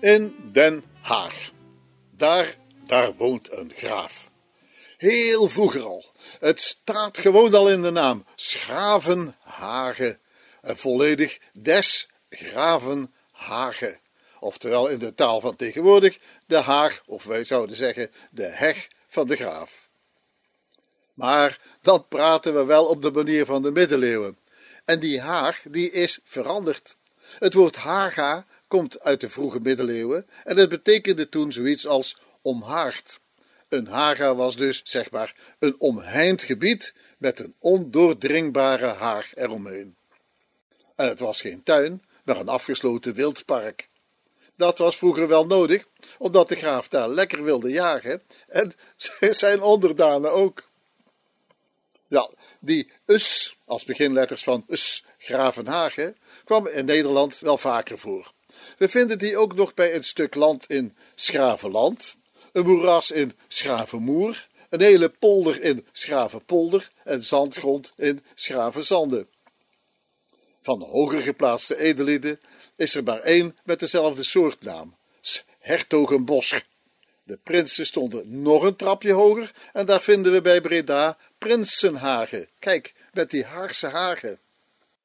Den Haag. Daar, daar woont een graaf. Heel vroeger al. Het staat gewoon al in de naam. Schravenhage. En volledig des Gravenhage. Oftewel in de taal van tegenwoordig de Haag, of wij zouden zeggen de heg van de graaf. Maar dan praten we wel op de manier van de middeleeuwen. En die Haag, die is veranderd. Het woord Haga komt uit de vroege middeleeuwen en het betekende toen zoiets als omhaard. Een haga was dus, zeg maar, een omheind gebied met een ondoordringbare haag eromheen. En het was geen tuin, maar een afgesloten wildpark. Dat was vroeger wel nodig, omdat de graaf daar lekker wilde jagen en zijn onderdanen ook. Ja, die us als beginletters van us Gravenhagen kwam in Nederland wel vaker voor. We vinden die ook nog bij een stuk land in Schravenland, een moeras in Schravenmoer, een hele polder in Schravenpolder en zandgrond in Schravenzande. Van hoger geplaatste edelieden is er maar één met dezelfde soortnaam, Hertogenbosch. De prinsen stonden nog een trapje hoger en daar vinden we bij Breda Prinsenhagen. Kijk, met die Haagse hagen.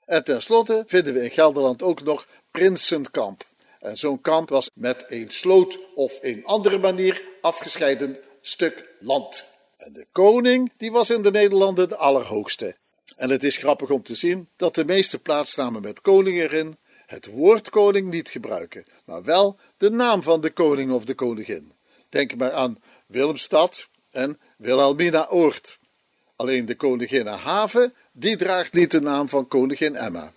En tenslotte vinden we in Gelderland ook nog Prinsenkamp. En zo'n kamp was met een sloot of een andere manier afgescheiden stuk land. En de koning, die was in de Nederlanden de allerhoogste. En het is grappig om te zien dat de meeste plaatsnamen met koning erin het woord koning niet gebruiken, maar wel de naam van de koning of de koningin. Denk maar aan Willemstad en Wilhelmina Oort. Alleen de koningin Haven, die draagt niet de naam van koningin Emma.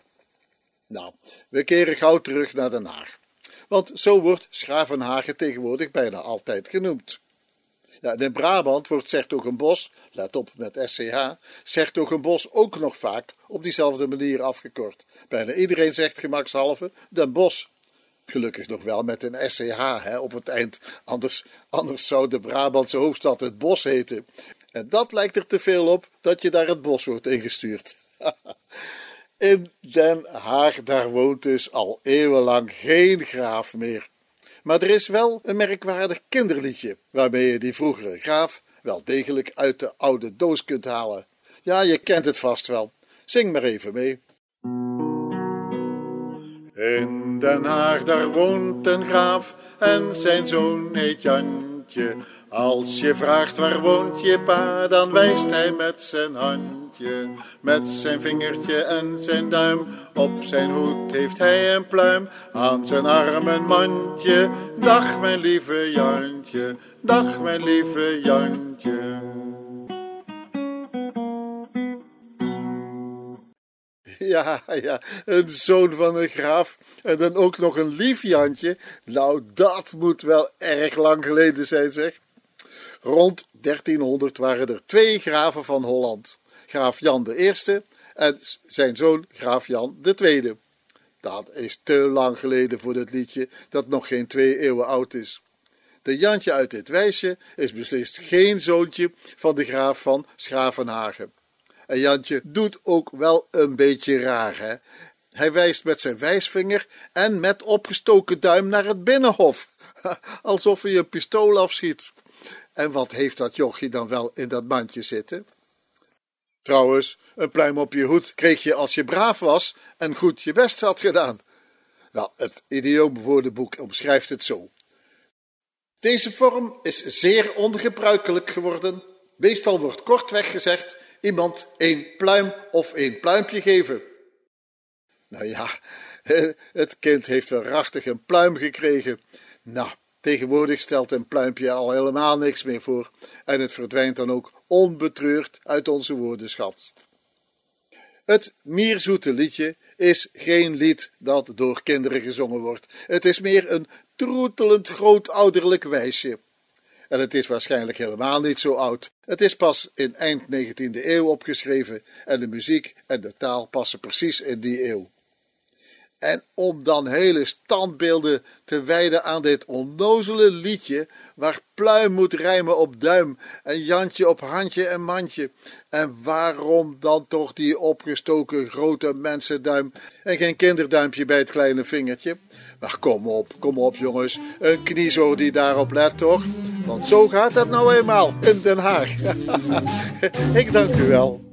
Nou, we keren gauw terug naar Den Haag want zo wordt Schravenhagen tegenwoordig bijna altijd genoemd. Ja, in Brabant wordt Sertogenbos, let op met SCH, Sertogenbos ook nog vaak op diezelfde manier afgekort. Bijna iedereen zegt gemakshalve Den Bos. Gelukkig nog wel met een SCH hè, op het eind, anders, anders zou de Brabantse hoofdstad het Bos heten. En dat lijkt er te veel op dat je daar het bos wordt ingestuurd. In Den Haag, daar woont dus al eeuwenlang geen graaf meer. Maar er is wel een merkwaardig kinderliedje waarmee je die vroegere graaf wel degelijk uit de oude doos kunt halen. Ja, je kent het vast wel. Zing maar even mee. In Den Haag, daar woont een graaf en zijn zoon heet Jantje. Als je vraagt waar woont je pa, dan wijst hij met zijn handje. Met zijn vingertje en zijn duim, op zijn hoed heeft hij een pluim. Aan zijn arm een mandje, dag mijn lieve Jantje, dag mijn lieve Jantje. Ja, ja, een zoon van een graaf en dan ook nog een lief Jantje. Nou, dat moet wel erg lang geleden zijn, zeg. Rond 1300 waren er twee graven van Holland: graaf Jan I en zijn zoon graaf Jan II. Dat is te lang geleden voor dit liedje, dat nog geen twee eeuwen oud is. De Jantje uit dit wijsje is beslist geen zoontje van de graaf van Schravenhagen. En Jantje doet ook wel een beetje raar, hè? Hij wijst met zijn wijsvinger en met opgestoken duim naar het binnenhof, alsof hij een pistool afschiet. En wat heeft dat jochie dan wel in dat mandje zitten? Trouwens, een pluim op je hoed kreeg je als je braaf was en goed je best had gedaan. Wel, het idioomwoordenboek omschrijft het zo. Deze vorm is zeer ongebruikelijk geworden. Meestal wordt kortweg gezegd iemand een pluim of een pluimpje geven. Nou ja, het kind heeft waarachtig een pluim gekregen. Nou, Tegenwoordig stelt een pluimpje al helemaal niks meer voor en het verdwijnt dan ook onbetreurd uit onze woordenschat. Het mierzoete liedje is geen lied dat door kinderen gezongen wordt. Het is meer een troetelend grootouderlijk wijsje. En het is waarschijnlijk helemaal niet zo oud. Het is pas in eind 19e eeuw opgeschreven en de muziek en de taal passen precies in die eeuw. En om dan hele standbeelden te wijden aan dit onnozele liedje, waar pluim moet rijmen op duim en Jantje op handje en mandje. En waarom dan toch die opgestoken grote mensenduim en geen kinderduimpje bij het kleine vingertje? Maar kom op, kom op jongens, een kniezo die daarop let toch? Want zo gaat dat nou eenmaal in Den Haag. Ik dank u wel.